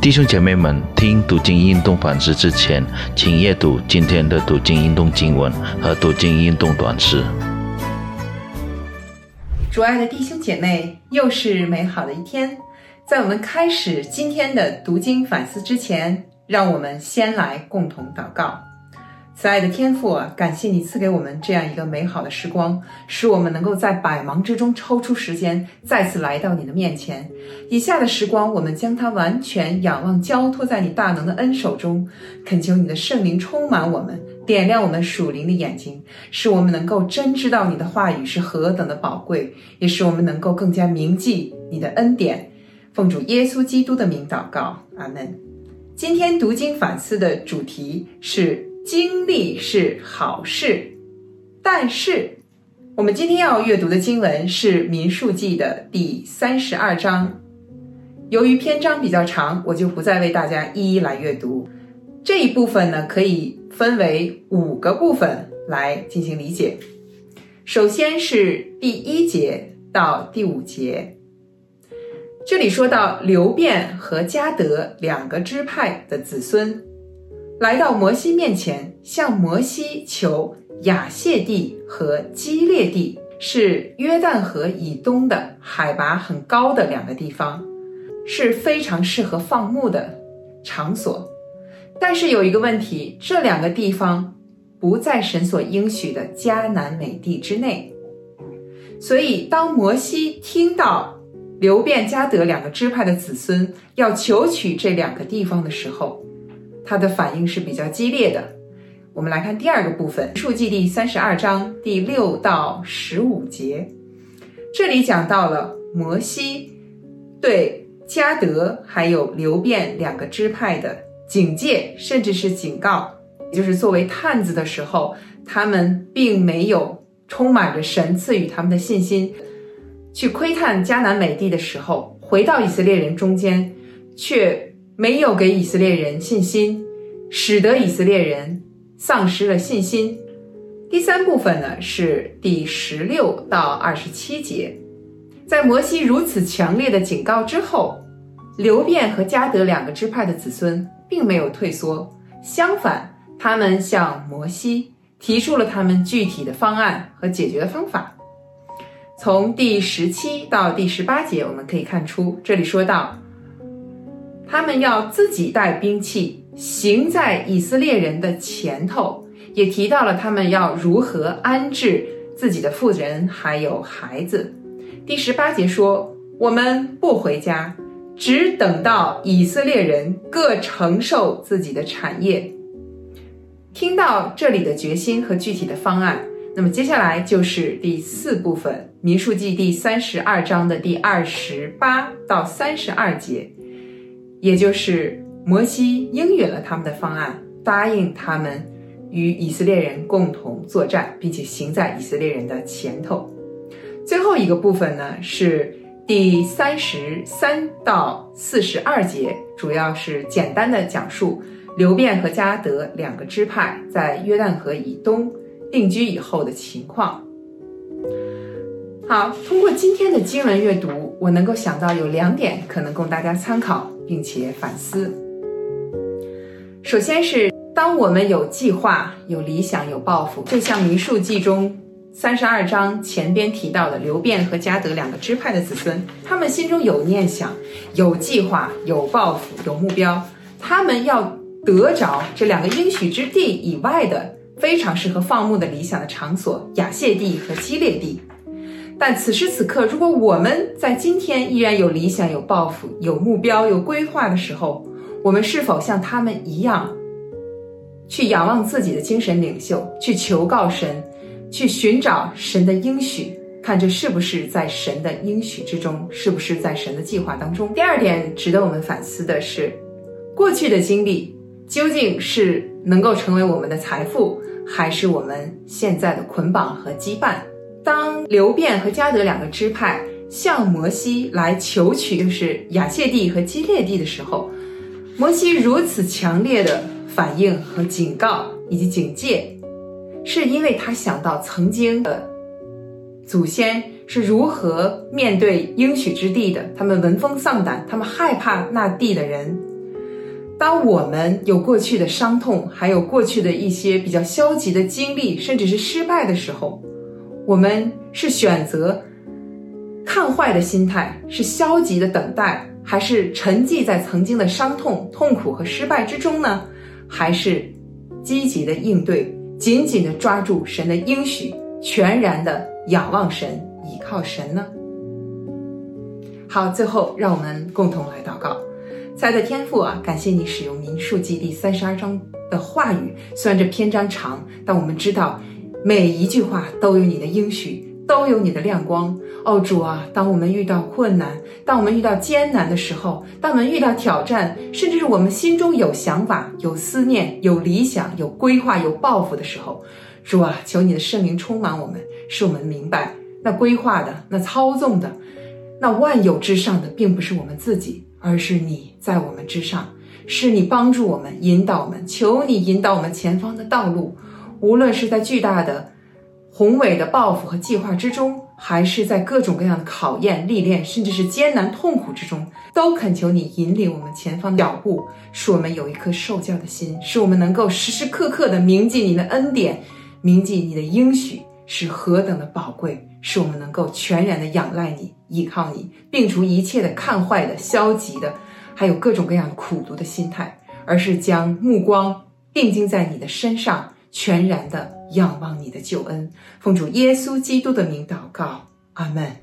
弟兄姐妹们，听读经运动反思之前，请阅读今天的读经运动经文和读经运动短诗。主爱的弟兄姐妹，又是美好的一天。在我们开始今天的读经反思之前，让我们先来共同祷告。慈爱的天父啊，感谢你赐给我们这样一个美好的时光，使我们能够在百忙之中抽出时间，再次来到你的面前。以下的时光，我们将它完全仰望交托在你大能的恩手中，恳求你的圣灵充满我们，点亮我们属灵的眼睛，使我们能够真知道你的话语是何等的宝贵，也使我们能够更加铭记你的恩典。奉主耶稣基督的名祷告，阿门。今天读经反思的主题是。经历是好事，但是我们今天要阅读的经文是《民数记》的第三十二章。由于篇章比较长，我就不再为大家一一来阅读。这一部分呢，可以分为五个部分来进行理解。首先是第一节到第五节，这里说到刘辩和迦德两个支派的子孙。来到摩西面前，向摩西求雅谢地和基列地，是约旦河以东的海拔很高的两个地方，是非常适合放牧的场所。但是有一个问题，这两个地方不在神所应许的迦南美地之内。所以，当摩西听到流变加德两个支派的子孙要求取这两个地方的时候，他的反应是比较激烈的。我们来看第二个部分，《数记》第三十二章第六到十五节，这里讲到了摩西对加德还有流变两个支派的警戒，甚至是警告，也就是作为探子的时候，他们并没有充满着神赐予他们的信心，去窥探迦南美地的时候，回到以色列人中间，却。没有给以色列人信心，使得以色列人丧失了信心。第三部分呢是第十六到二十七节，在摩西如此强烈的警告之后，流变和加德两个支派的子孙并没有退缩，相反，他们向摩西提出了他们具体的方案和解决的方法。从第十七到第十八节，我们可以看出，这里说到。他们要自己带兵器，行在以色列人的前头，也提到了他们要如何安置自己的妇人还有孩子。第十八节说：“我们不回家，只等到以色列人各承受自己的产业。”听到这里的决心和具体的方案，那么接下来就是第四部分，《民数记》第三十二章的第二十八到三十二节。也就是摩西应允了他们的方案，答应他们与以色列人共同作战，并且行在以色列人的前头。最后一个部分呢是第三十三到四十二节，主要是简单的讲述流变和加德两个支派在约旦河以东定居以后的情况。好，通过今天的经文阅读，我能够想到有两点可能供大家参考。并且反思。首先是当我们有计划、有理想、有抱负，就像《民数记》中三十二章前边提到的刘辩和嘉德两个支派的子孙，他们心中有念想、有计划、有抱负、有目标，他们要得着这两个应许之地以外的非常适合放牧的理想的场所——雅谢地和基列地。但此时此刻，如果我们在今天依然有理想、有抱负、有目标、有规划的时候，我们是否像他们一样，去仰望自己的精神领袖，去求告神，去寻找神的应许，看这是不是在神的应许之中，是不是在神的计划当中？第二点值得我们反思的是，过去的经历究竟是能够成为我们的财富，还是我们现在的捆绑和羁绊？当刘辩和加德两个支派向摩西来求取，就是雅谢地和基列地的时候，摩西如此强烈的反应和警告以及警戒，是因为他想到曾经的祖先是如何面对应许之地的，他们闻风丧胆，他们害怕那地的人，当我们有过去的伤痛，还有过去的一些比较消极的经历，甚至是失败的时候，我们是选择看坏的心态，是消极的等待，还是沉寂在曾经的伤痛、痛苦和失败之中呢？还是积极的应对，紧紧的抓住神的应许，全然的仰望神，倚靠神呢？好，最后让我们共同来祷告。亲爱的天父啊，感谢你使用民数记第三十二章的话语。虽然这篇章长，但我们知道每一句话都有你的应许，都有你的亮光。哦，主啊，当我们遇到困难，当我们遇到艰难的时候，当我们遇到挑战，甚至是我们心中有想法、有思念、有理想、有规划、有抱负的时候，主啊，求你的圣灵充满我们，使我们明白，那规划的、那操纵的、那万有之上的，并不是我们自己。而是你在我们之上，是你帮助我们、引导我们。求你引导我们前方的道路，无论是在巨大的、宏伟的抱负和计划之中，还是在各种各样的考验、历练，甚至是艰难痛苦之中，都恳求你引领我们前方的脚步，使我们有一颗受教的心，使我们能够时时刻刻的铭记你的恩典，铭记你的应许是何等的宝贵。使我们能够全然的仰赖你，依靠你，摒除一切的看坏的、消极的，还有各种各样苦读的心态，而是将目光定睛在你的身上，全然的仰望你的救恩。奉主耶稣基督的名祷告阿门。